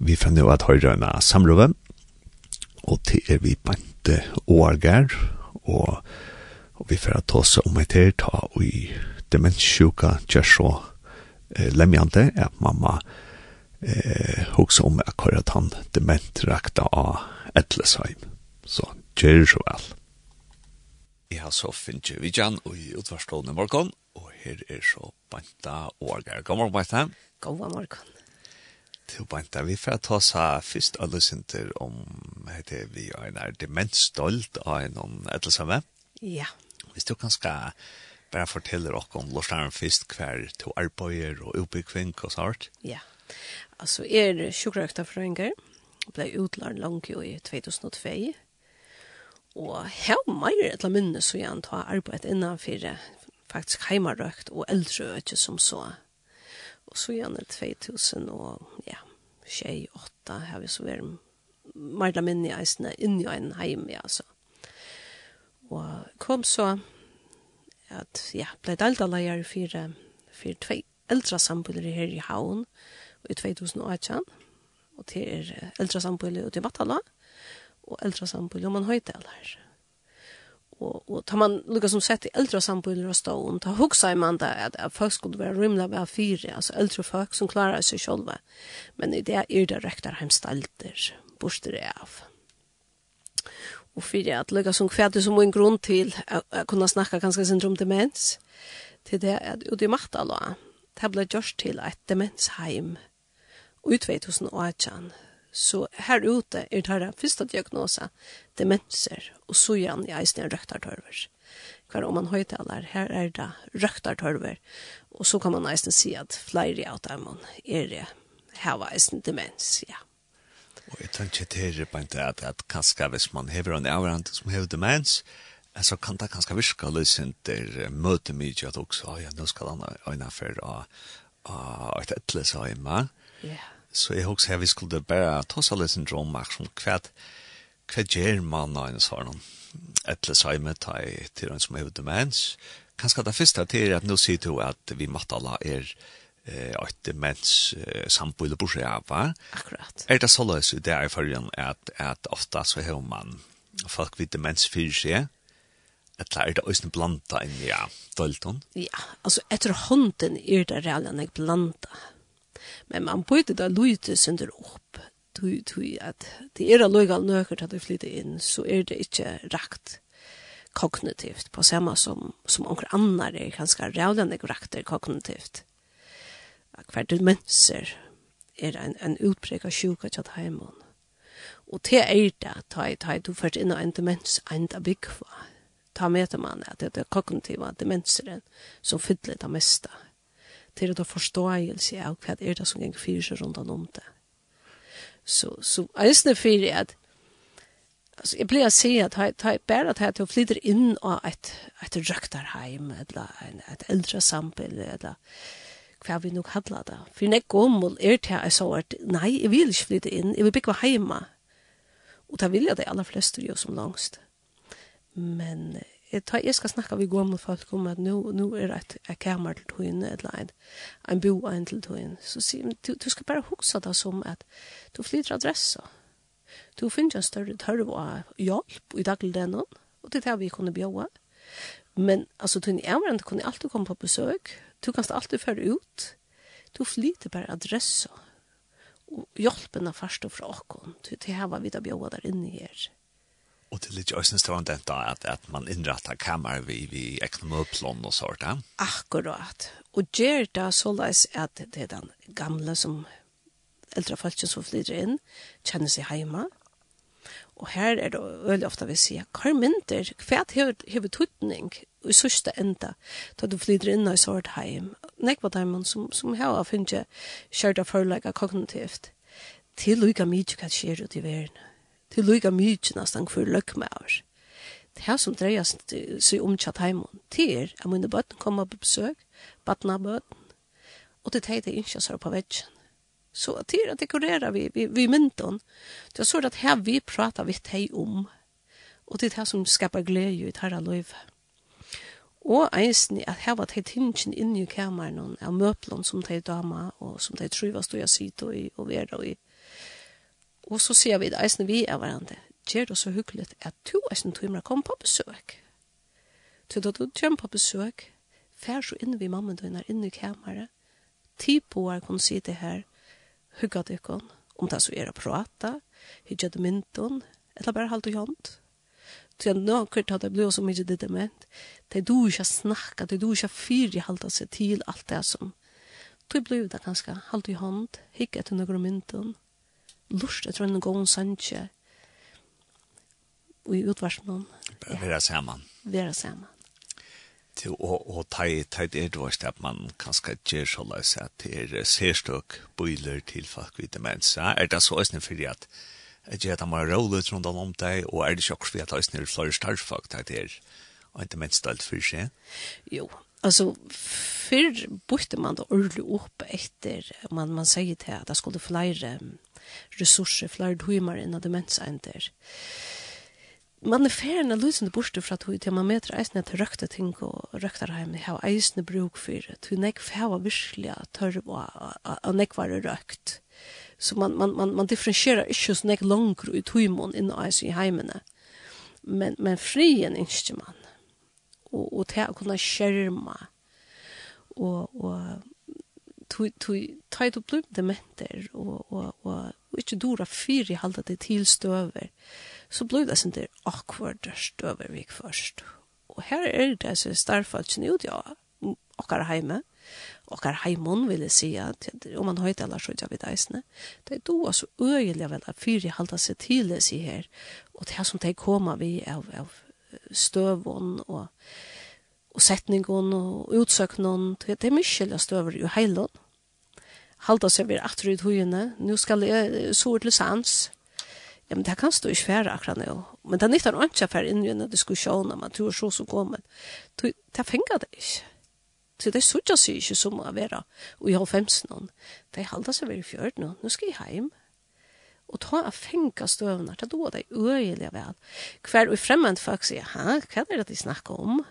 Vi får nå at høyre en samrøve, og til er vi bant Årgær, og, og vi får ta oss om et her, ta og i demenssjuka gjør så eh, lemjante, at mamma eh, hoksa om akkurat han dementrakta av Etlesheim. Så gjør så vel. Jeg har så finnet vi og i utvarstående morgen, og her er så banta Årgær. God morgen, Banta. God morgen til Banta. Vi får ta oss her først alle synter om hette, vi er en demensstolt av noen ettersamme. Ja. Hvis du kan skal bare fortelle dere om Lorsdaren først hver to arbeider og oppbyggving og sånt. Ja. Altså, jeg er sjukkerøkta fra Inger. Ble utlært langt i 2002. Og her mer et eller minne så jeg antar arbeid innenfor faktisk heimarøkt og eldreøkt som så. Og så gjerne 2000 og ja, tjej, åtta, har vi så vært Marla minne i eisene, i en heim, ja, så. Og kom så at, ja, blei delta leier for, for tvei eldre sambuller her i Havn i 2018, og til er eldre sambuller ute i Vatala, og eldre sambuller om man høydeler och og tar man lukka som sett i äldre samboende og stå ta huxa i man där at att folk skulle vara rymla ved fire, alltså äldre folk som klarar sig själva men det är ju det rektar hemstalter borster det av och för att lukka som kvæt som en grund till å kunne kunna snacka ganska syndrom demens till det at och det makt alla det ble gjort till et demensheim ut 2018 Så her ute er det her første diagnosa, demenser, og så igjen i eisen er røktartørver. Hver om man høytaler, her er det røktartørver, og så kan man eisen si at flere av dem er det her eisen demens, ja. Og jeg tenker til på en at, at kanskje hvis man hever en avrand som hever demens, så kan det kanskje virke løsent der møte mye at også, ja, nå skal han øyne for å, å, å, å, hjemme. Ja så jeg husker vi skulle bare ta seg litt syndrom, som hva, hva gjør man av en sånn? Etter seg med ta til en som er demens. Kanskje det første til er at nå sier du at vi måtte alle er eh att mens eh, samboende på sig va. Akkurat. Er det så lös det är för att att ofta så hör man folk vid demens för sig att lära det ösn blanda in ja, Dalton. Ja, alltså efter hunden är det redan en blanda. Men man bøyde da lyte synder opp. Tui, tui, at det er alloigal nøkker til du flytter inn, så er det ikke rakt kognitivt, på samme som, som onker annar er ganske rævlende rakt er kognitivt. Hver dimenser er en, en utbrek av sjuka til heimon. Og til er det, ta, ta, du først inn og en demens, en byggva. Ta med man at det er kognitiva demenseren som fyller det meste til å ta forståelse av hva er det som ganger fyrir seg rundt om det. Så, så jeg synes det fyrir at Alltså jag blir att se att ha ta bara att ha till flyter in och ett ett röktarheim eller en ett äldre sampel eller hva vi nu kallar det. För när kommer er det jeg så at nei, jeg vil ikke flytte inn, jeg vil bygge hjemme. Og da vil jeg det aller fleste gör som langst. Men jeg, tar, jeg skal snakke vi med folk om at nu, nu er det et kamer til togene, eller en, en bo en til togene. Så sier du, du skal bare huske det som at du flytter adressa. Du finner en større tørv av hjelp i dagligdelen, og det er det vi kunne bjøre. Men altså, du er en kunne alltid komme på besøk. Du kan alltid føre ut. Du flytter bare adressa. Og hjelpen er først og fra åkken. Du, det er var vi da bjøre der inne her. Och det är lite ösnes stående att, att, att man inrättar kammar vi vi ekonomplån och sånt. Ja? Akkurat. Och ger det så läs att det är den gamla som äldre folk som flyr in känner sig hemma. Och här är det väldigt ofta vi ser karminter, kvärt huvudtutning i sista enda då du flyr in i sånt hem. Nekva där som, som har funnits kärda förlägga kognitivt till lika mycket kan sker ut i världen til lukka mykje nesten for oss. Det her som dreier seg om tjatt heimon, det er at mine bøtten kommer på besøk, bøtten av bøtten, og det er det ikke så på veggen. Så det er at dekorerer vi, vi, vi mynden, det er så at her vi prater vi teg om, og det er det som skapar glede i tarra løyve. Og eisen at her var teg tingene inne i kameran av møplene som teg dama, og som teg tryvast stod jeg sitter i og vera i, Og så sier vi det eisen vi er hverandre. Gjør det så hyggelig at to eisen timer kom på besøk. Til da du kommer på besøk, fær så inn vi mamma døgn her inne i kameret. Ti på er kan si det her, hygga dykken, om det så er å prate, hygga det mynden, eller bare halte hånd. Så jeg nå kvirt hadde jeg blitt så mye det dement. Det er du ikke snakka, det er du ikke fyrt i halte seg til alt det som. du blir det ganske halte hånd, hygga etter noen mynden, lust etter en god sannsje i utvarsmån. Vera sammen. Vera sammen. Til å, å ta i tid er det at man kanskje gjør så løs at det er særstøk bøyler til folk vid demens. Er det så østene for at jeg gjør at man er rolig rundt om deg, og er det ikke også for at østene er flere starfag til det er og ikke minst alt for seg? Jo, Alltså för borde man då ordla upp efter man man säger till att det skulle flyga ressurser, flere timer innan demensenter. Man er ferdig av løsende borte fra tog til man møter eisene til røkte ting og røktarheim. Jeg har eisene bruk for det. Tog nek fæva virkelig at tørv og nek var røkt. Så man, man, man, man differensierer ikke så nek langer i togmån innan eisen i heimene. Men, men frien ikke man. Og, og til å kunne skjerme. og, og ta du blum dementer og, og, og, og ikkje dora fyri halda det til støver, så blum det sånn awkward støver vik først. Og her er det så starfalt ut, ja, okkar heime, okkar heimon vil jeg si at, om man høyt eller så vi deisne, det er då så øyelig vel at fyri halda seg til det si her, og det som de koma vi av, av støvån og og setningen og utsøknon, det er mykje støver i heilon, halda seg ved atter ut hujene, nå skal jeg sår til sans. Ja, men det kan stå ikke færre akkurat nå. Men det er nytt nyttar ikke for inn i en diskusjon om at du er så så god, men Det fenger det ikke. Så det er så ikke som å være i halvfemsen. er halda seg ved i fjørden. Nå Nå skal jeg hjem og ta av fenger støvene, det er da det er øyelig vel. Hver og fremmed folk sier, hæ, hva er det de snakker om?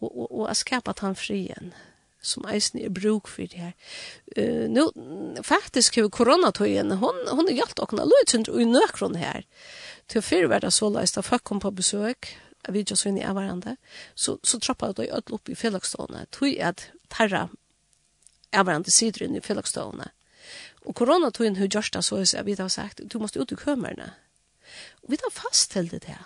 Og, og, og skapa tan frien som eisen er bruk for det her. Uh, nu, faktisk har koronatøyen, hun hon har hjalt okna og i nøkron her. Til fyrr var det så leist da folk kom på besøk, vi just inn i hverandre, så, så trappa det ødel opp i fellagstående, tog at terra hverandre sider inn i fellagstående. Og koronatøyen har gjørst det så, jeg vet har sagt, du måste ut i kømerne. Og vi tar fast til det her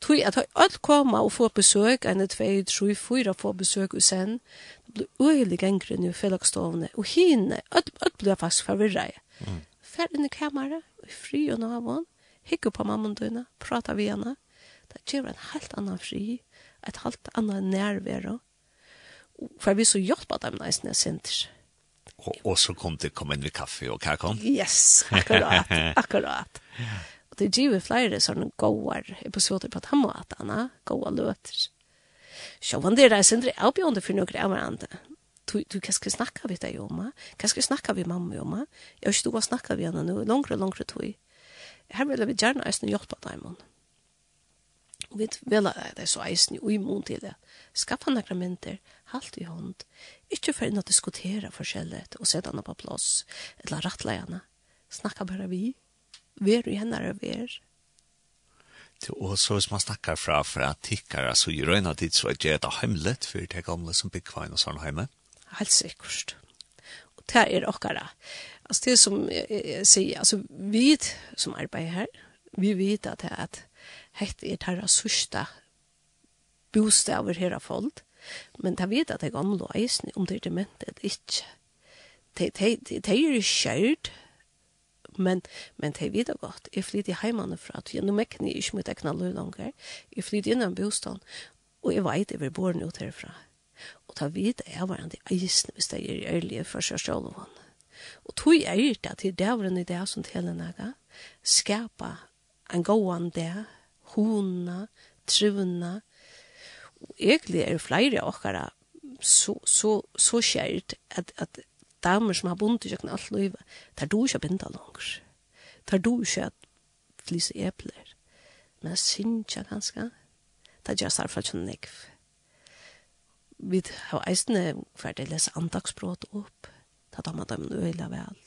Tui at alt koma og få besøk, enn 2, 3, 4 få besøk og sen, det blir uheldig gengren nu fellagsstovene, og hine, alt, alt blir faktisk forvirra. Mm. Fær inn i kameret, i fri og navån, hikker på mamma døyna, prata vi henne, det gjør en helt annan fri, et helt annan nærvero, for vi så hjelper dem nesten jeg sinter. Og, og så kom det kom inn ved kaffe og kakon. Yes, akkurat, akkurat. Og det giver flere sånne gåar episoder på tammatene, gåa løter. Sjåvan det er sindre avbjørende for noen av hverandre. Du, du, hva skal vi snakke vi deg om? Hva skal vi snakke vi mamma om? Jeg har ikke stått snakke vi henne nå, langere og langere tog. Her vil vi gjerne eisen hjelpe dem. Og vi vil at det er så eisen i imot til det. Skaffa noen mynter, halt i hånd. Ikke for å diskutere forskjellet og sette henne på plass, eller rattle henne. Snakka bare vi ver i hennare ver. Og så hvis man snakkar fra fra tikkara, så gjør en av tid så er det et hemmelet for det gamle som byggvain og sånn heime. Helt sikkert. Og det er okkara. Altså det som jeg sier, altså vi som arbeider her, vi vet at det er at hett er det her sørste bostaver her av folk, men det vet at det er gamle og eisen om det er dement eller ikke. Det er jo kjørt, Men, men det vet jeg godt. Jeg flytter hjemmene fra, for nå mekker jeg ikke mitt egna løy langer. Jeg flytter en bostad og jeg vet jeg vil bo ut herfra. Og ta vet jeg var en de hvis det er ærlig for seg selv og henne. Og tog er det at det er en idé som teller noe, skapa en gåan gående, hona, truna. Og egentlig er det flere av dere så, så, så kjært at, at damer som har bundet i alt løyve, tar du ikke å binda langer. Tar du ikke at flyse epler. Men jeg synes ikke ganske. Det er just herfra ikke nekv. Vi har eisene ferdig lese andagsbråd opp. Da tar man dem øyla vel.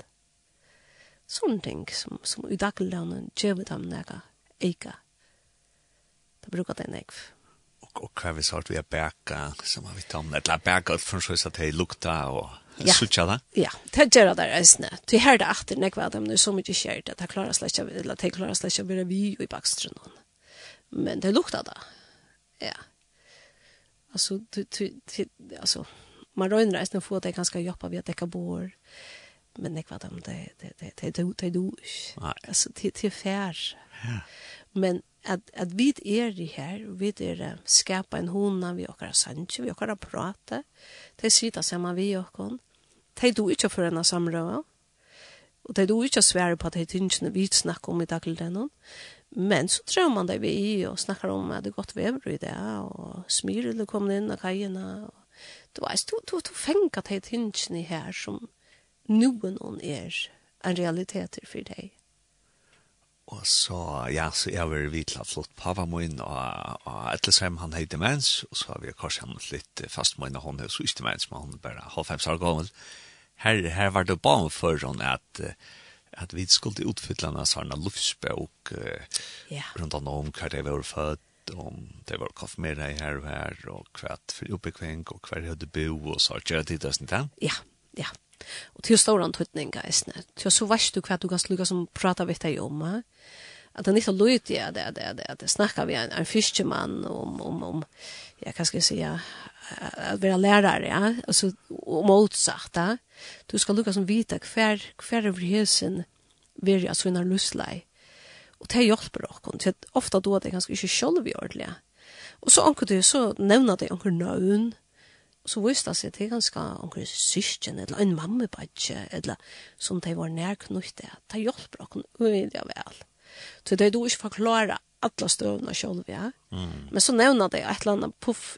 Sånne ting som, som i daglønnen gjør vi dem nega eika. Det bruker det nekv. Og hva vi sagt vi er bæka, som har vi tatt, eller bæka ut for så at det lukta og ja. sutja da. Ja, det gjør det reisende. Til her det atter nekva dem, det er så mye kjert, at det klarer slett ikke, eller det klarer slett ikke å være vi i bakstrunnen. Men det lukta da. Ja. Altså, du, du, du, altså, man røyner reisende få at det ganske jobba vi at dekka bor, men nekva dem, det, det, det, det, det, det, det, Nei. Altså, til, til fær. Ja. Men at, at vi er i her, vi er skapa en hona vi okkar sanje, vi okkar prate, det sitter sammen vi okkon de du ikke for henne samrøve, og de du ikke svære på at de tingene vi snakker om i dagligdagen, men så tror man det vi i og snakker om at det er godt vever i det, og smyrer det kommer inn av kajene, og du vet, du, du, du fenger de tingene her som noen er en realitet for deg. Og så, ja, så jeg var vidla flott pava min, og, og sem han hei demens, og så har vi kanskje han litt fast min, og hun er så ikke demens, men hun er bare halvfems år gammel her, här var det bara för sån att att vi skulle utfylla några sådana luftspråk ja. rundt om hva det var født, om det var kaffe her og här och här och kvart för uppekvänk och kvar hade bo og så gjør jag det, sånn där. Ja, ja. Och till stor antydning guys. Till så vet du kvart du kan slukke som prata vet deg om. Att det inte låter det det det det snackar vi en en fiskemann om om om jag kan ska säga att vara lärare ja alltså och motsatt ja? du ska lucka som vita kvar kvar över hesen vill jag såna luslei och det hjälper oss så ofta då det ganska inte själv ordliga och så anker du så nämna det anker nön så visste jeg til ganske onker syskjen, eller en mammebadje, eller som de var nærknuttet, det hjelper dere uvillig vel. Så det er du ikke forklare alle støvnene selv, ja. Mm. Men så nevner de et eller annet puff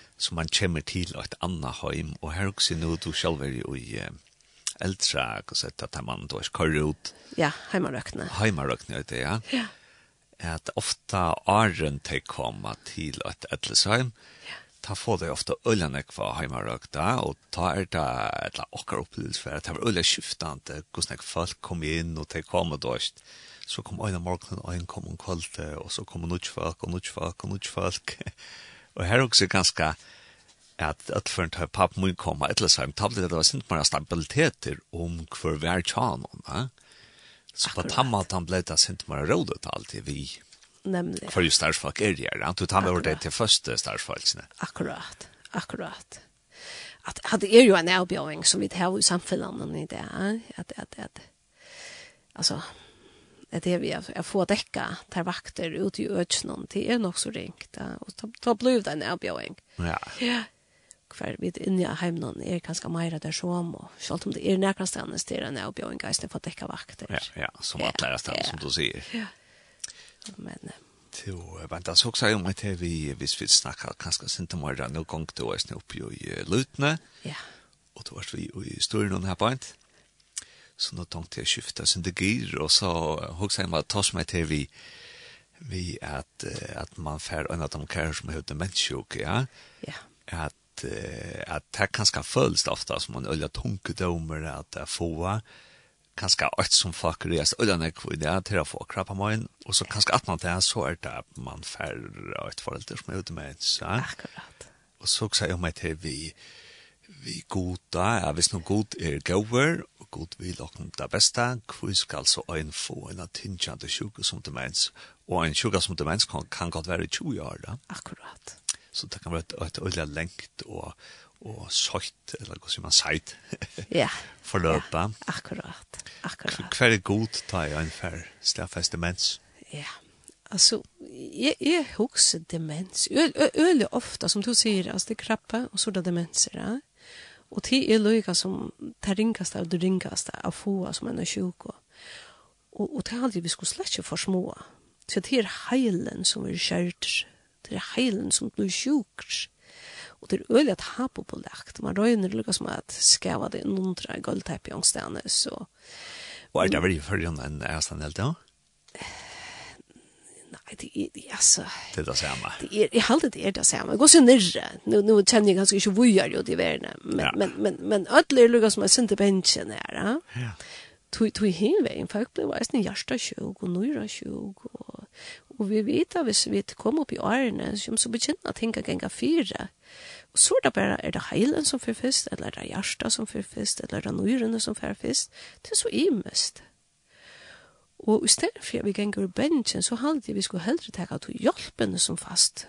så man kommer til et annet heim, og her også nå du selv er jo i eldre, og sett at man da kører ut. Ja, heimarøkne. Heimarøkene, det ja. Ja. At ofta åren til komme til et eldresheim, ta få det ofte ølene kva heimarøkene, og ta er det et eller okker opplevelse for at det var øle skiftende, hvordan folk kom inn og til og da, så kom en morgen, og en kom en kvalitet, og så kom en folk og en folk og en folk Og her også ganske at at for en papp mun koma et eller annet det var sint mer stabiliteter om hver vær tjanon ja? så på tamma at han ble det sint mer rådet alltid vi. Nemlig. For jo starsfolk er det han tog han over det til første stærsfolksene akkurat. Akkurat. At, at det er jo en avbjøring som vi har i samfunnet i det at, at, at, at altså det er vi er får dekka tar vakter ut i öknen det er nok så ringt ja. och da blir det en avbjøring. Ja. Ja. Kvar vid inne i heimnen er ganska mer der som, og selv om det er nära ställen det er en erbjudning guys för dekka vakter. Ja, ja, som ja. att stedet, ja. som du sier. Ja. Men Jo, men det er også om at vi, hvis vi snakker kanskje sint om året, nå gong du er oppe i Lutne, ja. og du har vi i Stornån her på en, Så nå tenkte jeg å skifte sin det gir, og så hoksa jeg meg ta som til vi, vi at, at man får en av de kærer som er demenssjuk, ja? Ja. At, at det kanskje føles ofte som en øyla tunkedomer at det er få, kanskje alt som folk reist øyla nekv i det til å få krabba morgen, og så kanskje at man det så er det at man får et forhold som er demens, ja? Akkurat. Og så hoksa jeg meg til vi, vi goda, ja, hvis noe god er gauver, god vil okkom det beste, hvor skal så ein få en attingende sjuke som demens, og en sjuke som demens kan, kan godt være 20 år da. Akkurat. Så det kan være et, et øyelig lengt og, og søyt, eller hva sier man, seit, ja. forløpet. Ja, akkurat, akkurat. Hva er god ta i en fær stedfest demens? Ja, altså, jeg, jeg husker demens, øyelig ofte, som du sier, altså det er krabbe, og så er det demenser, ja. Og tid er løyga som det ringaste av det ringaste av få som en er sjuk. Og, og det er aldri vi skulle slett ikke for små. Så det er heilen som er kjørt. Det er heilen som blir sjukt. Og det er øyelig at ha på på lagt. Man røyner lukka som at skava det nundra i guldteip i ångstene. Så... Og er det vel i følgen enn er stand helt, ja? det är alltså det är det samma. Det är i allt det är det samma. Går så nirre. Nu nu känner jag ganska inte vujar ju det värna. Men ja. men men men ödlor lukas som är synte bänken här, Ja. Tui tui hin vegin folk blir væsni jarsta sjuk og nøyra sjuk og og vi vet at hvis vi kom upp i årene som så begynner at hinka genga fyra og så er det bare er det heilen som fyrir fest eller er det jarsta som fyrir fest eller er det nøyrene som fyrir fest det er så imest Og i stedet for at vi ganger bensjen, så halte jeg vi skulle heldre teka til hjelpene som fast.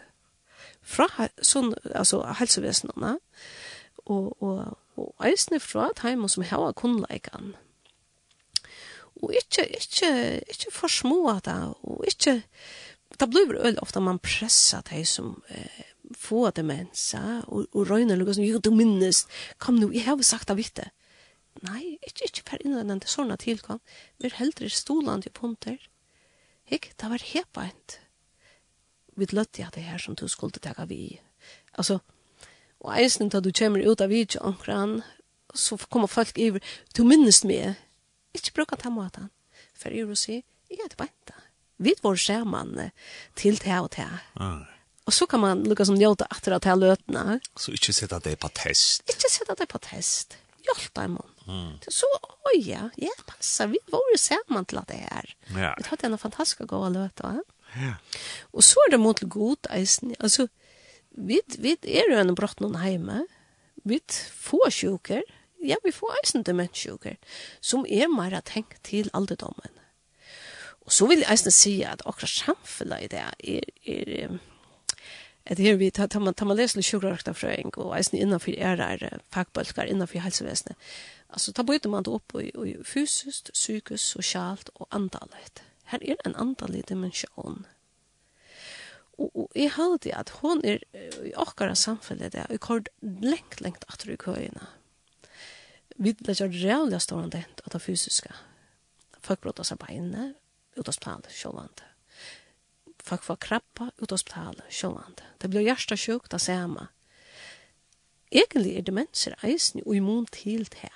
Fra sånn, altså, helsevesenene, og, og, og eisne fra teimen som hava kunnleikan. Og ikkje, ikkje, ikkje for små da, og ikkje, det blir vel ofta man pressa de som eh, få demensa, og, og røyner noe som, jo, du minnes, kom nu, jeg har sagt det vitte. Nei, ikke, ikke per innvendende sånne tilkom. Vi er heldre stolande i punter. Ikk, det var hepaint. Vi løtte jeg det her som du skulle tega vi. Altså, og eisen da du kommer ut av video omkran, så kommer folk iver, du minnes meg. Ikke bruka ta måten. For jeg vil si, jeg er det beint Vi var skjermann til det og det. Ah. Og så kan man lukka som njóta aftur at det er løtna. Så ikke sette det på test. Ikke sette det på test. Hjelp deg, mann. Mm. Det så oj ja, ja passa vi var ju samman till det här. Ja. Det hade en fantastisk goda låt va. Ja. Och så är det mot god eisen. Alltså vi vi är ju en brott någon hemma. Vi får sjuker. Ja, vi får eisen demenssjuker som är mer att hänga till alderdomen. Och så vill jag eisen säga att också samfunnet i det är, är at her vi tar man tar man lesle sjukrakta frøing og eisen innanfor er er fagbølkar innanfor helsevesenet Alltså ta bryter man det upp i, i fysiskt, psykiskt, socialt och andligt. Här är en andalig dimension. Och, och jag att hon är i åkara samfället där. Jag kort längt, längt att i köerna. Vi lägger rävliga stående av det fysiska. Folk brottar sig beinne, utavsplanet, sjålande. Folk får krabba, utavsplanet, sjålande. Det blir hjärtasjukt, det samma. Egentlig er demenser eisen og immun til det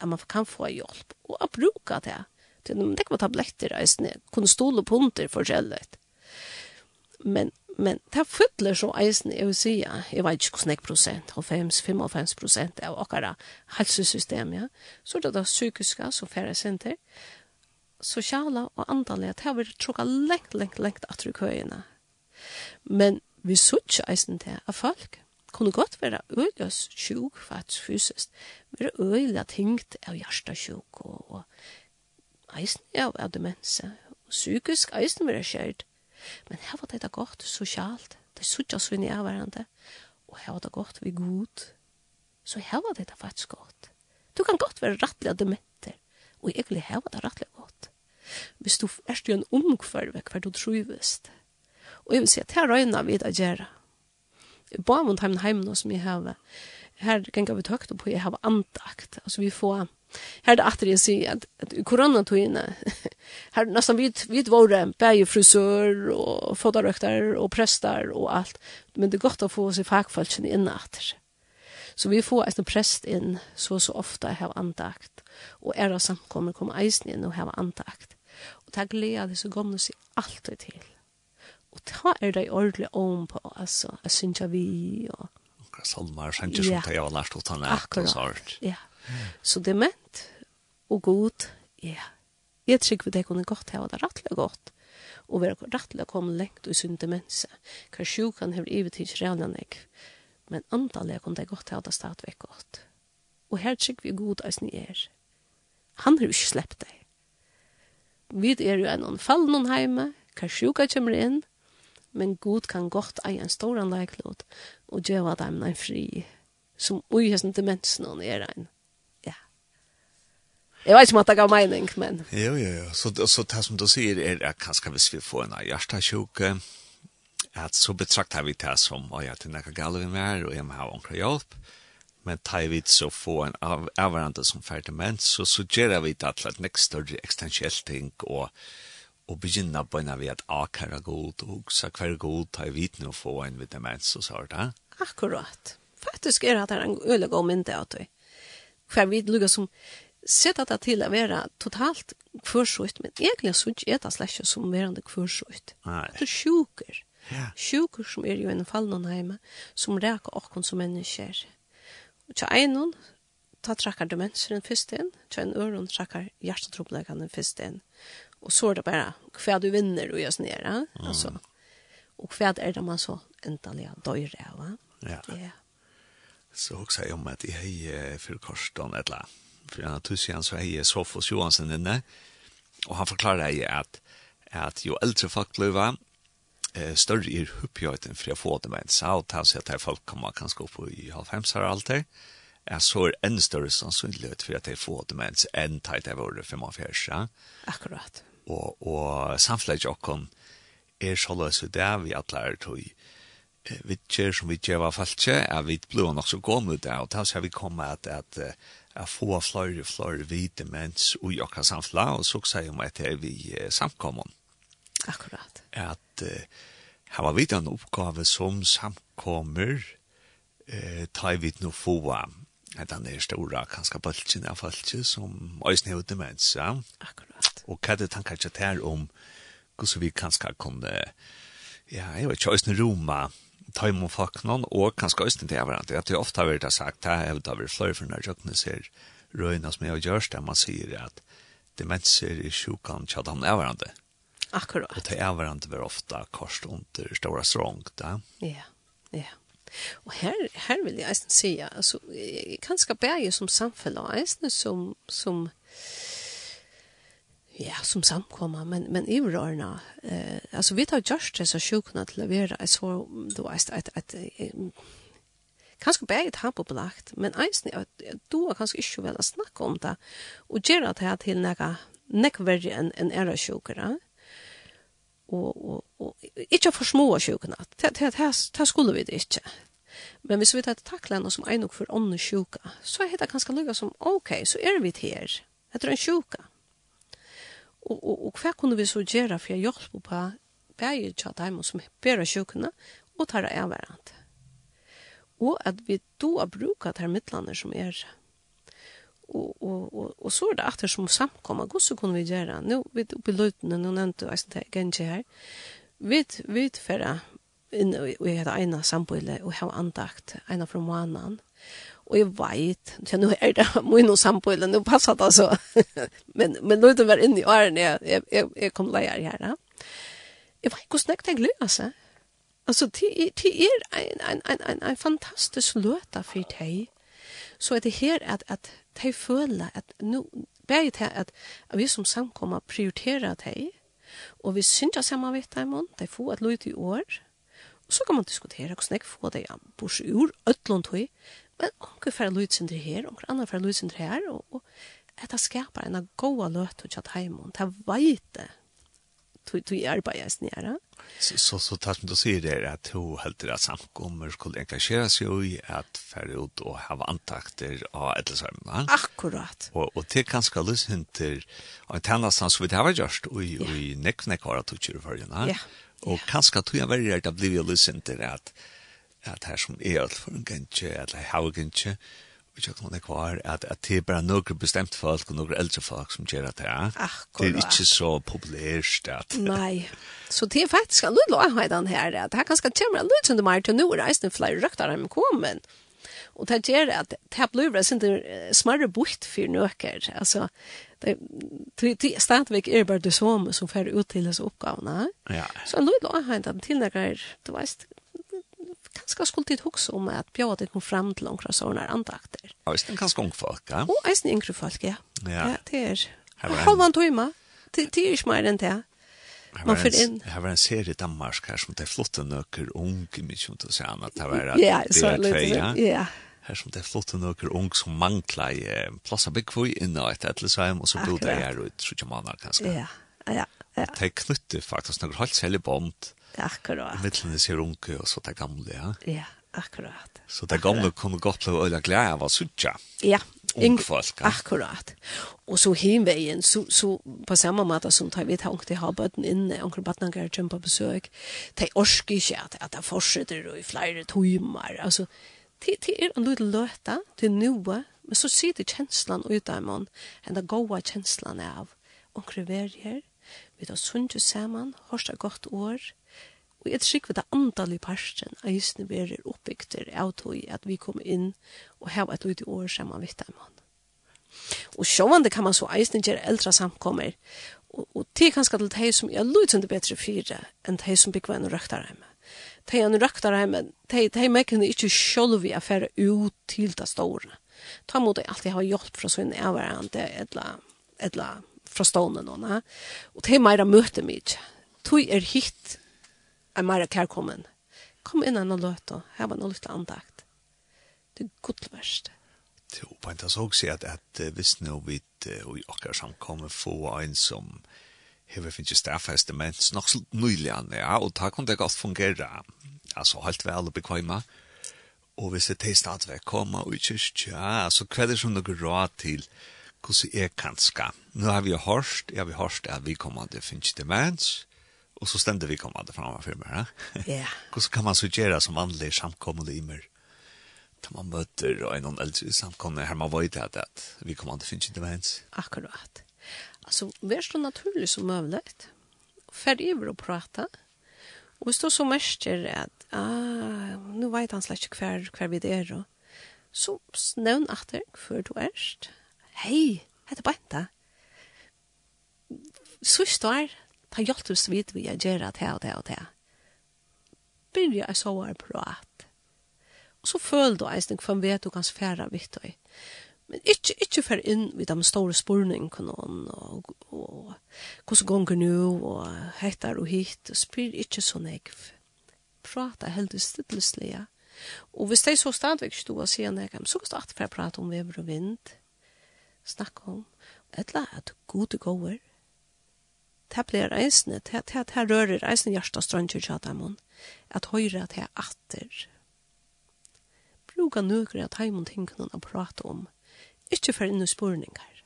at man kan få hjelp, og å bruke det. Det er ikke tabletter, eisne, kunne stole punter forskjellig. Men, men det fyller så eisne, jeg vil si, jeg vet ikke hvordan jeg prosent, 95 prosent av okkara helsesystem, ja. Så det er det psykiske, så færre senter, sosiala og andalige, det har vi trukket lengt, lengt, lengt at trykkøyene. Men vi sutja eisen til at folk kunne godt være øylas sjuk faktisk fysisk, være øyla tingt av hjertasjuk og, og eisen av, av demensa, og psykisk eisen være skjert. Men her var det da godt sosialt, det sutja svinn i avvarande, og her var det godt vi god. Så her var det da faktisk godt. Du kan godt være rattelig av dementer, og egentlig her var det rattelig godt. Hvis du er jo en omkvarve hver du trivest. Og jeg vil si at her røyna vi det gjerne bara mot hemmen hemmen som jag har här kan vi högt på jag har andakt. Alltså vi får här det åter jag ser att, att corona tog in här nästan vi vi var bäge frisör och fotaröktare och prästar och allt. Men det gott att få sig fackfalken in åter Så vi får en präst in så så ofta här andakt. Och era samkommer kommer eisen in och har andakt. Och tack lea det så kommer sig alltid till Og ta er det ordentlig om på, altså, jeg synes jeg vi, og... Noen salmer, synes jeg som jeg har lært å ta ned, og sånt. Ja, så det er ment, og god, ja. Jeg tror vi det kunne godt, her, det er rettelig godt. Og være har rettelig komme lengt og sunt demense. Hva sjukan har i til redan jeg. Men antallet kunne det godt, her, det er stadigvæk godt. Og her tror vi god er snitt er. Han har jo ikke sleppt deg. Vi er jo en fall noen heime, hva sjuka kommer inn, men god kan godt eie en stor anlegglod og gjøre dem en fri som ui hesten demensen og er en. Ja. Jeg vet ikke om at det gav mening, men... Jo, jo, jo. Så, så det som du sier er at kanskje hvis vi får en hjertasjuke, at så betraktar vi det som, å ja, til nekka noe vi mer, og jeg må ha omkring hjelp, men tar vi så få en av, avvarande som ferdig dement, så, suggerer vi det til et nekst større ekstensielt ting, og og begynna på en av at akara god og så hver god ta i vitne å få en vitamens og sånt. Eh? Akkurat. Faktisk er det en øyelig god mynd av det. For vi lukker som sett det til å være totalt kvørsut, men egentlig så ikke er det slett som verande kvørsut. Det er sjuker. Ja. Sjuker som er jo en fallen hjemme, som reker okken som mennesker. Og til en ta trakkar demensen først inn, til en øren trakkar hjertetroblegene først inn. Och så är det bara kvad du vinner och görs ner. Mm. Alltså. Och kvad är det man så äntligen dör va? Ja. ja. Så också jag om att jag är för korsdagen eller för en tusen så är Sofos Johansson inne och han förklarar dig att att ju äldre folk blir eh större i uppgiften för att få det med en att han säger att folk kommer kanske upp i halvfemsar fem så det är så en större sannsynlighet för att de får demens än tajt av året för man färsar. Akkurat og, og samfleid okkon er såløs ut det vi atler tog vi kjer som vi kjer var falskje er vi blod nok så gå mot det og da ser vi komme at, at, at få flere og flere hvite mens ui okka samfla og så sier om at vi samkommer Akkurat. At uh, her var vi en oppgave som samkommer uh, tar vi nå få den er stora kanskje bøltjen av falskje som øyne hevde demens. Ja? Akkurat og hva er det tankar ikke her om hvordan vi kanskje kunne, ja, jeg vet ikke, Øystein Roma, ta imot folk noen, og kanskje Øystein til hverandre. At det ofte har vært sagt, det er har vært vært flere for når jeg ser røyna som jeg har gjørs, der man sier at demenser i sjukan tjad han er hverandre. Akkurat. Og det er hverandre var ofte korst under stora strong, da. Ja, ja. Og her, her vil jeg eisen si, altså, kanskje bære som samfunn, og eisen som, som ja, som samkommer, men, men i rørene, eh, altså vi tar gjørst det så sjukene til å være jeg så, du vet, et, et, et, kanskje bare et belagt, men eisen at du har kanskje ikke vel å snakke om det, og gjør at jeg til noe, nekk verre enn en er sjukere, og, og, og ikke for små sjukene, det, det, det, det skulle vi det ikke. Men hvis vi tar takle noe som en nok for ånden sjuka, så er det ganske lukket som, ok, så er vi her, etter en sjuka. Og, og, og hva kunne vi så gjøre for jeg hjelp på bæger tja dem som bærer sjukene og tar det avværende. Og at vi då har brukar de midlene som er. Og, og, og, og så er det etter som samkommer, hvordan kunne vi gjøre? Nå, vi er oppe i løytene, nå nevnte jeg det ikke her. Vi er ferdig inn i dette ene samboile og har andakt ene fra måneden. Og jeg vet, ja, nå er det min och samboende, nå passer det alltså. men, men nå er det väl inne i åren jeg, jeg jag, jag kom lära her. Ja. Jeg vet inte hur snäckt jag glömmer Altså. Alltså, det, det er en, en, en, en, en fantastisk løte for deg. Så er det her at, at de följer att nu, bäget här at vi som samkommer prioriterer deg, og vi synes att samman vet dem, de får et löjt i år. Och så kan man diskutere hvordan jeg får det, dig bors ur ötlånt höj men onkur fer lutsindur her, onkur annar fer lutsindur her, og, og etta skapar en goa løt og tjatt heimund, ta veite tog tog arbeidet snæra. Så så så tar som du sier det at to helt det samkommer skulle engasjere seg i at fer ut og ha antakter av et eller. Akkurat. Og og det kan skal lus hinter og tæna sans vi det har gjort og og nekk nekk har tog kjøre for den. Ja. Og kanskje tog jeg veldig rett at bli lus hinter at at her som er alt for en gentje, eller her hau gentje, og ikke noen det at, at det er bare noen bestemt folk og noen eldre folk som gjør at det er. Akkurat. Det er ikke så populært. At, Nei, så det er faktisk en lille avhøyden her, at det er ganske kan en lille som under meg til nå, reisende flere røkter har kommet. Og det gjør at det her blir sin smarre bort for nøkker. Altså, det, det, stadigvæk er bare det som som fer ut til disse oppgavene. Ja. Så en lille avhøyden til noen, du vet, kanskje skulle tid hugsa om at bjóa det kom frem til noen sånne andakter. Ja, visst, kanskje ung folk, ja? Og eisen yngre folk, ja. Ja, det er. Halv en tøyma. Det er ikke mer enn det. Man får inn. Her var en serie i Danmark her som det er flotte nøkker unge, mye som du sier, at det var ja, så litt, ja. Her som det er flotte nøkker unge som mangler i plass av byggvøy inne og et etterlisheim, og så bodde jeg her ut, så ikke man kanskje. Ja, ja, ja. Det er knyttet faktisk noen halvt særlig bånd Akkurat. Mittlene ser unke og så det gamle, ja. Ja, akkurat. Så det gamle kunne godt gott øyla glede av å sutja. Ja, Ung folk. Akkurat. Og så hemvägen så så på samme måte som tar vi tanke ha bøtten inne onkel Batnan går jumpa på besøk, de orsker ikke at, at de fortsetter i flere timmar. Altså, det det er en liten løte til noe, men så sitter känslan ut av man den där gode känslan av onkel Verger. Vi då sundt sammen, hørste godt år Og jeg tror det andal i parsten av hysene er oppbygter av tog at vi kommer inn og har et ut i år sammen vidt dem. Og sjåvande kan man så eisen gjøre eldre samkommer. Og, og det er kanskje til de som er lutende bedre fire enn de som bygger en røktarheim. De er en røktarheim, de, de mekkene ikke selv vi affære ut til det store. Ta mot det alltid ha hjelp fra sin avvarende eller, eller fra stående noen. Og de er mer møte mye. Tog er hitt er mer kærkommen. Kom inn og løt og her var noe litt andakt. Det er godt verst. Det er en tas også at, at hvis nå vi i akkurat samkommer få en som hever finnes stafest demens nok så nylig an, ja, og da kan det godt fungere. Altså, helt vel og bekvemme. Og hvis det er stadigvæk kommer og ikke, ja, så hva er det som noe råd til hvordan jeg kan ska. Nå har vi hørt, ja, vi har hørt at vi kommer til finnes demens, og Och så stämde vi kommande framför mig. Ja. Hur kan man suggera som andlig samkommande i mig? Tar man möter och en någon äldre samkommande här man var i det här, att vi kommer inte finns inte ens. Akkurat. Alltså, vi är så naturligt som möjligt. Färdig över att prata. Och vi står så märker att ah, nu vet han släck kvar, kvar vi det är då. Så snön det för du erst. Hej, heter Benta. Så står ta hjelp oss vidt vi gjør det og det og det. Byrja jeg så var prat. Og så føler du eisen for vet du kan sfære vidt deg. Men ikke, ikke for inn i de store spørningene, og, og, og hvordan gonger nå og heitar og hit og spyr ikke så negv. Prata helt heldig ja. Og hvis det er så stadvik stå og sier negv, så kan du alltid for prate om vever og vind. Snakk om. Etla at god er goer det blir reisende, det, det, det rører reisende hjertet strøntjur dem, at høyre at det atter. Bruga nøkere at heimon tingene å prate om, ikke for inne spørninger.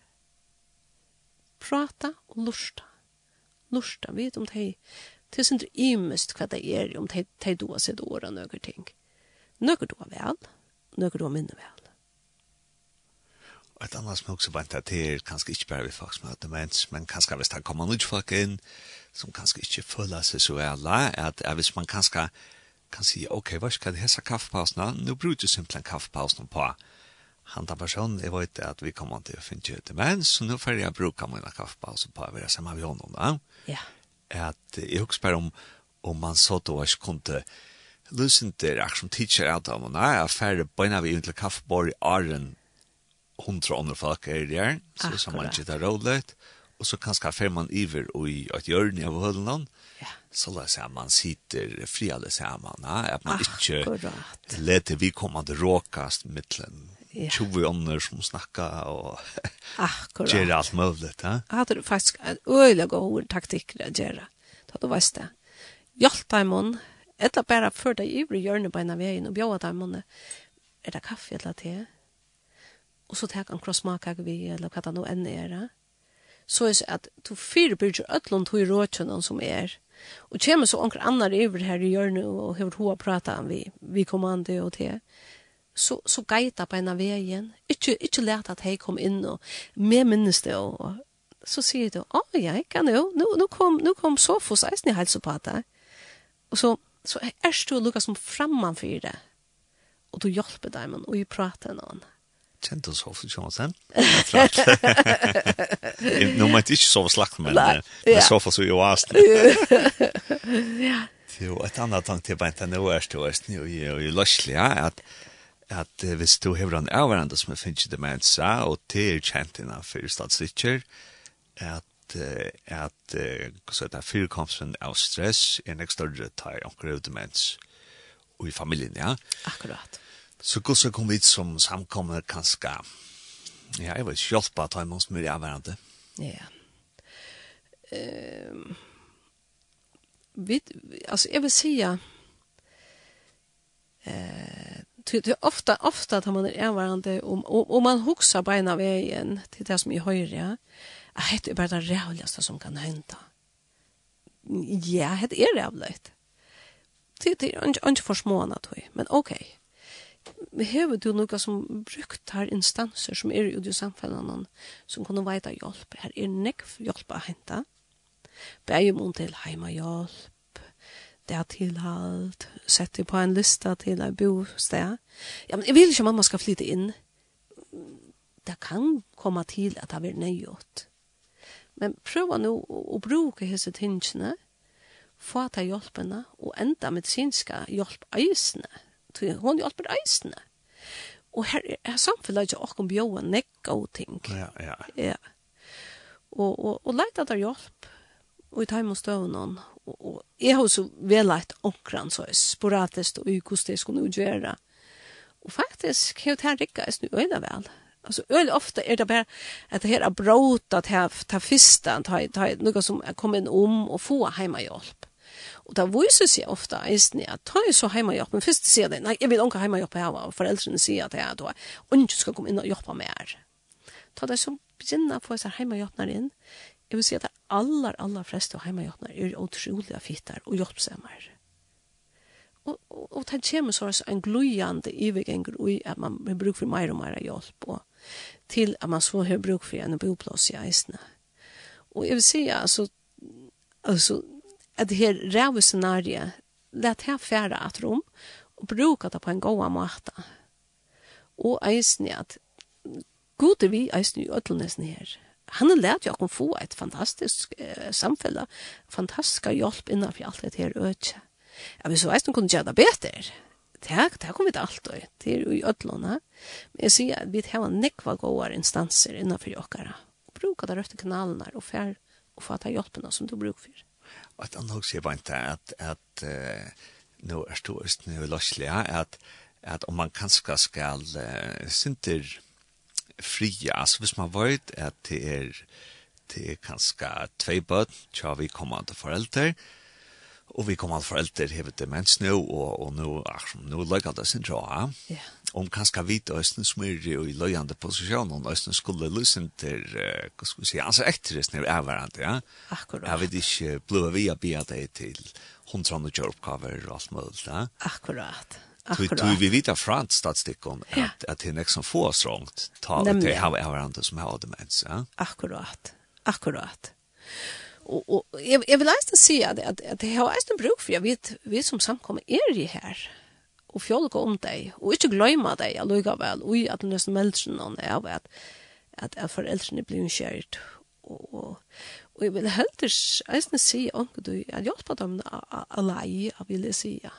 Prata og lusta. Lusta, vet om det Det er imest hva det er om de doa seg dåra nøkker ting. Nøkker doa vel, nøkker doa minne vel et annet som också bara inte är kanskje ikke bare vi folk som har demens, men kanskje hvis det kommer noen folk inn, som kanskje ikke føler seg så väl at, at hvis man kanskje kan si, ok, hva skal det hese kaffepausen? Nå bruker du simpelthen kaffepausen på han där personen, jeg vet at vi kommer til å finne ut demens, så nå får jeg bruke mina kaffepauser på att vara samma vid honom. Ja. At jeg husker bare om, om man så då kunne lusen til akkurat som teacher at av henne, jeg færre bøyna vi inn til kaffebord i åren hundra andre folk er der, så som man ikke tar rådlet, og så kanskje fer man iver og i et hjørne av hølen, ja. så la seg man sitter fri friade sammen, ja? at man ikke Akkurat. leter vi kommande råkast mittlen ja. 20 ånder som snackar och gjør alt mulig. Ja? Jeg hadde faktisk en øyelig god taktikk å gjøre, da du hade det. Hjälta deg mån, etter bare før deg i hjørne på en av veien, og bjør deg mån, er det kaffe eller te? og så tek han krossmakak vi, eller hva det nå enn er, så er det at du fire byrger øtlund tog i som er, og kommer så anker annar iver her i hjørnet og hever hoa prata vi, vi kommande og til, så, så gaita på en av veien, ikke, ikke lärt at hei kom inn og med minnes det, og så sier du, å, ja, jeg kan jo, nå, nå kom, nå kom Sofos eisen i helsepata, og så, så er du lukka som framman för det, og du hjelper men og ju prater med kjent oss ofte ikke sen. Nå må jeg ikke sove slakt, men, men så får så jo ast. Ja. Jo, et annet tank til bare nå er stå er snu og i løslig, ja, at at hvis du hever en avverandre som finnes demensa, og det er kjent innenfor statsrikker, at at uh, så at fyrkomsten av stress er nek større tar omkring demens og i familien, ja. Akkurat. Så hvordan kom vi som samkommer kanskje, ja, jeg vet ikke, hjelp at han som er avverende? Ja. Ehm vi, altså, jeg vil säga eh, det är ofta ofta att man är avvarande om om man huxar beina vägen till det som är höjre. Ja, det är bara det rävligaste som kan hända. Ja, det är rävligt. Det är inte för små tror jag. Men okej. Okay hever du noe som brukt her instanser som er ute i samfunnet som kunne veta hjelp. Her er nek hjelp å hente. Begge om til heima hjelp, det er tilhalt, sett på en lista til en bosted. Ja, men jeg vil ikke mamma skal flytte inn. Det kan komme til at det blir nøyot. Men prøv nå å bruke disse tingene, få til hjelpene og enda medisinska hjelp eisene tog hon jo alt eisene. Og her er samfunnet ikke åkken bjøen nekk og ting. Ja, ja. Ja. Og, og, og leit at det hjelp, og i time og støvnen. Og, og jeg har så vel leit omkran så sporatisk og hvordan jeg skulle gjøre. Og faktisk har det her rikket jeg snu øyne vel. Altså, øyne ofte er det bare at det her er brått att ha ta fistan ta ta noe som kommer in om og få hemma hjälp. Og da viser seg ofte eisen at ta så heimahjelpen. Først sier det, nei, jeg vil ikke heimahjelpen her, og foreldrene sier at jeg er da, og ikke skal komme inn og hjelpe mer. Ta det som begynner å få seg heimahjelpen inn. Jeg vil si at det aller, aller fleste heimahjelpen er utrolig fitter og hjelpsemmer. Og, og, og det kommer så en gløyende ivergenger i at man har bruk for mer og mer hjelp, og til at man så har bruk for en boplass i eisene. Og jeg vil si, altså, altså at det her ræve scenariet, let her fære at rom, og bruke det på en god måte. Og eisen at god er vi eisen i ødelnesen her. Han har lært jo å få et fantastisk eh, samfunn, fantastisk hjelp innenfor alt det her øde. Ja, vi så kunne gjøre det bedre. Det, det kommer vi allt och det er jo i ødelene. Men jeg sier at vi har nekva gode instanser innenfor dere. Bruka det røtte kanalene og fære og få ta hjelpene som du bruker for at han også sier vant at, at uh, nå er ståst nå løslig, at, at om man kanskje skal uh, synter fria, altså hvis man vet at det er, det er kanskje tvei bød, så vi kommer til foreldre, og vi kommer til foreldre hevet demens nå, og, og nå, ach, nå løkker det sin tja. Ja. Yeah om kanskje vi til østene som er i løyende om østene skulle lysen til, uh, hva skal vi si, altså etter ekterisen er hverandre, ja. Akkurat. Jeg vet ikke, ble vi å bia deg til hundrande kjøroppgaver og alt mulig, ja. Akkurat. Akkurat. Du, vi vet av frant statsstikken at, ja. at det er som få strångt ta det til av avvarende som har demens, ja. Akkurat. Akkurat. Og, og jeg, jeg vil eisen si at, at, at jeg har eisen bruk for jeg vet vi som samkommer er i her og fjolka om deg, og ikke gløyma deg jeg allukka vel, og at den nesten meldsen noen, er av at, at, at foreldrene blir kjært. Og, og, og jeg vil heldur eisne si anker du, at dem alai, jeg vil si, ja.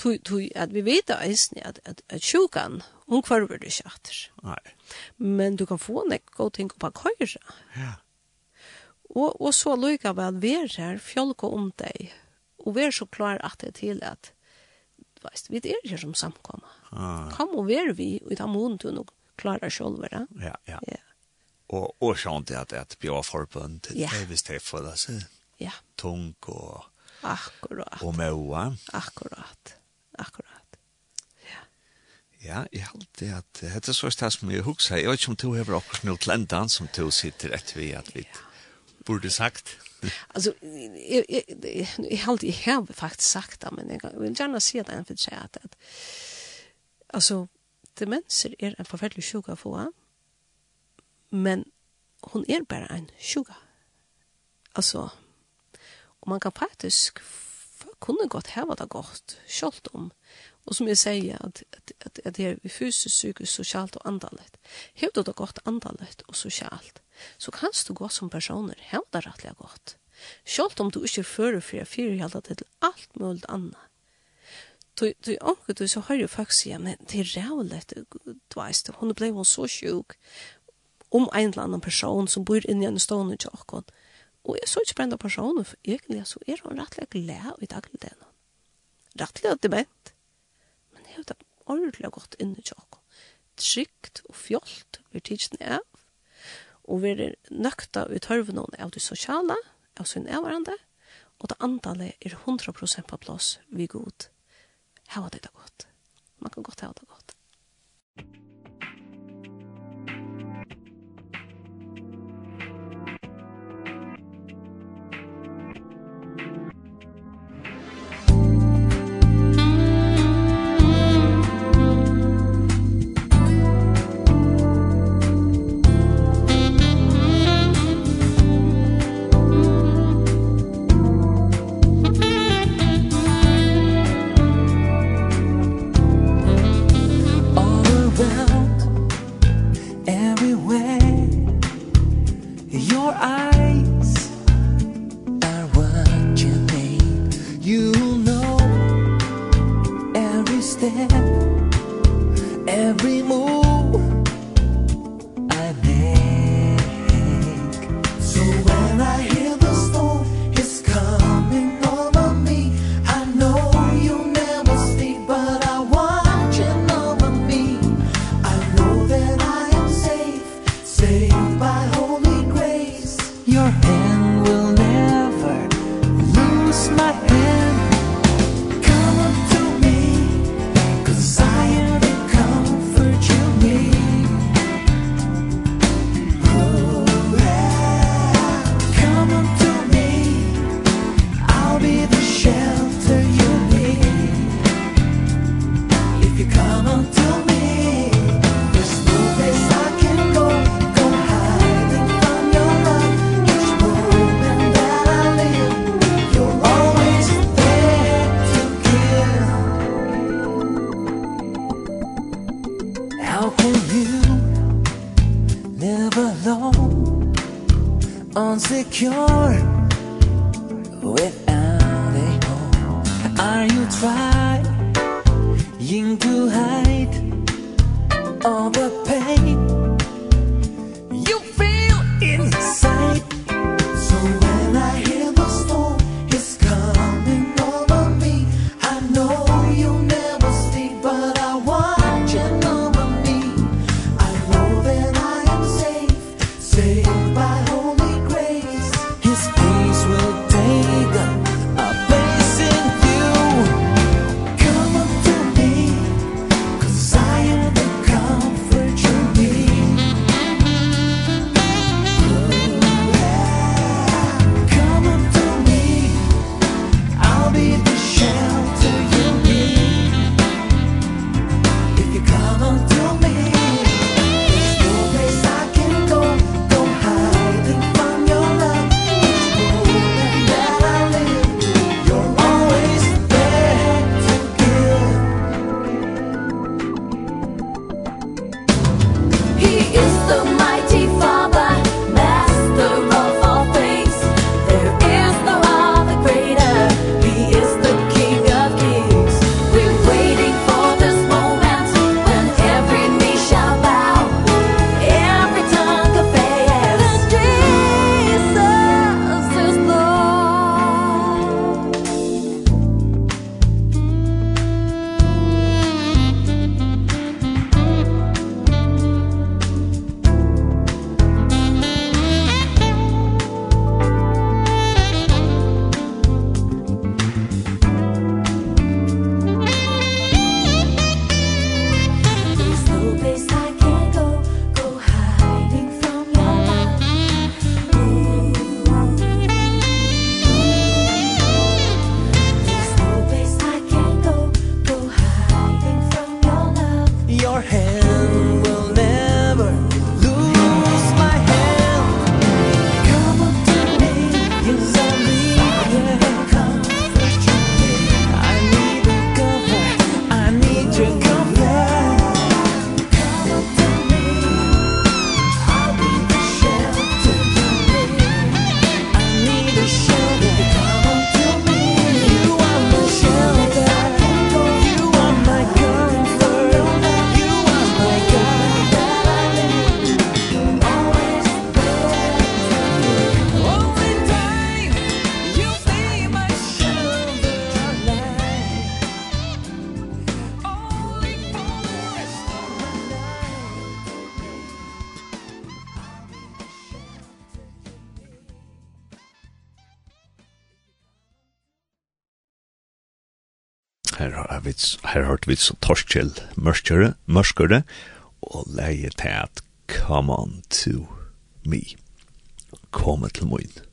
Tu tu at vi vet eisne at, at, at sjukan, hon kvarver du kjatter. Nei. Men du kan få nek god ting på køyra. Ja. Og, og så lukka vel, ver her, fjolka om deg, og ver er så klar at det til at, Veist, vi er her som samkomma. Ah. Kom og ver vi, og i den måneden du nok klarer selv, ja? Ja, ja. ja. Og, og skjønt at, at bjør forbund til ja. det, hvis det for det, ja. tung og, Akkurat. og møa. Akkurat, akkurat. Ja, ja jeg har alltid at, det er så sted som jeg husker, jeg vet ikke om du har akkurat noe til som du sitter etter vi, at vi ja. burde sagt. alltså jag jag har alltid här faktiskt sagt det men jag vill gärna se att en för sig att alltså demenser är en förfärlig sjuka få men hon är bara en sjuka. Alltså och man kan faktiskt kunne godt heva det godt, kjolt om. Och som jag säger att att at, at det är fysiskt psykiskt socialt och andligt. Hävda det godt andligt och socialt så kanst du gå som personer hevda rettelig godt. Sjølt om du ikke fører for jeg fyrer hjelda til alt mulig annet. Du, du anker du så har jo folk igjen, men det er rævlig, du veist, hun ble hun så sjuk om en eller annen person som bor inne i en stående tjokken. Og jeg så ikke brenda personen, for egentlig så er hun rettelig glad i dagligdelen. Rettelig at det bent. Men det er jo det ordentlig godt inne til åkken. Trygt og fjolt, vi tidsen er, og være nøkta ut hørvenon av det sosiale, av sin avvarande, og det antallet er 100% på plass vi god. Hava det da godt. Man kan godt ha det godt. hørt vi så torskjell mørkere, mørkere, og leie til at come on to me, komme til møyne.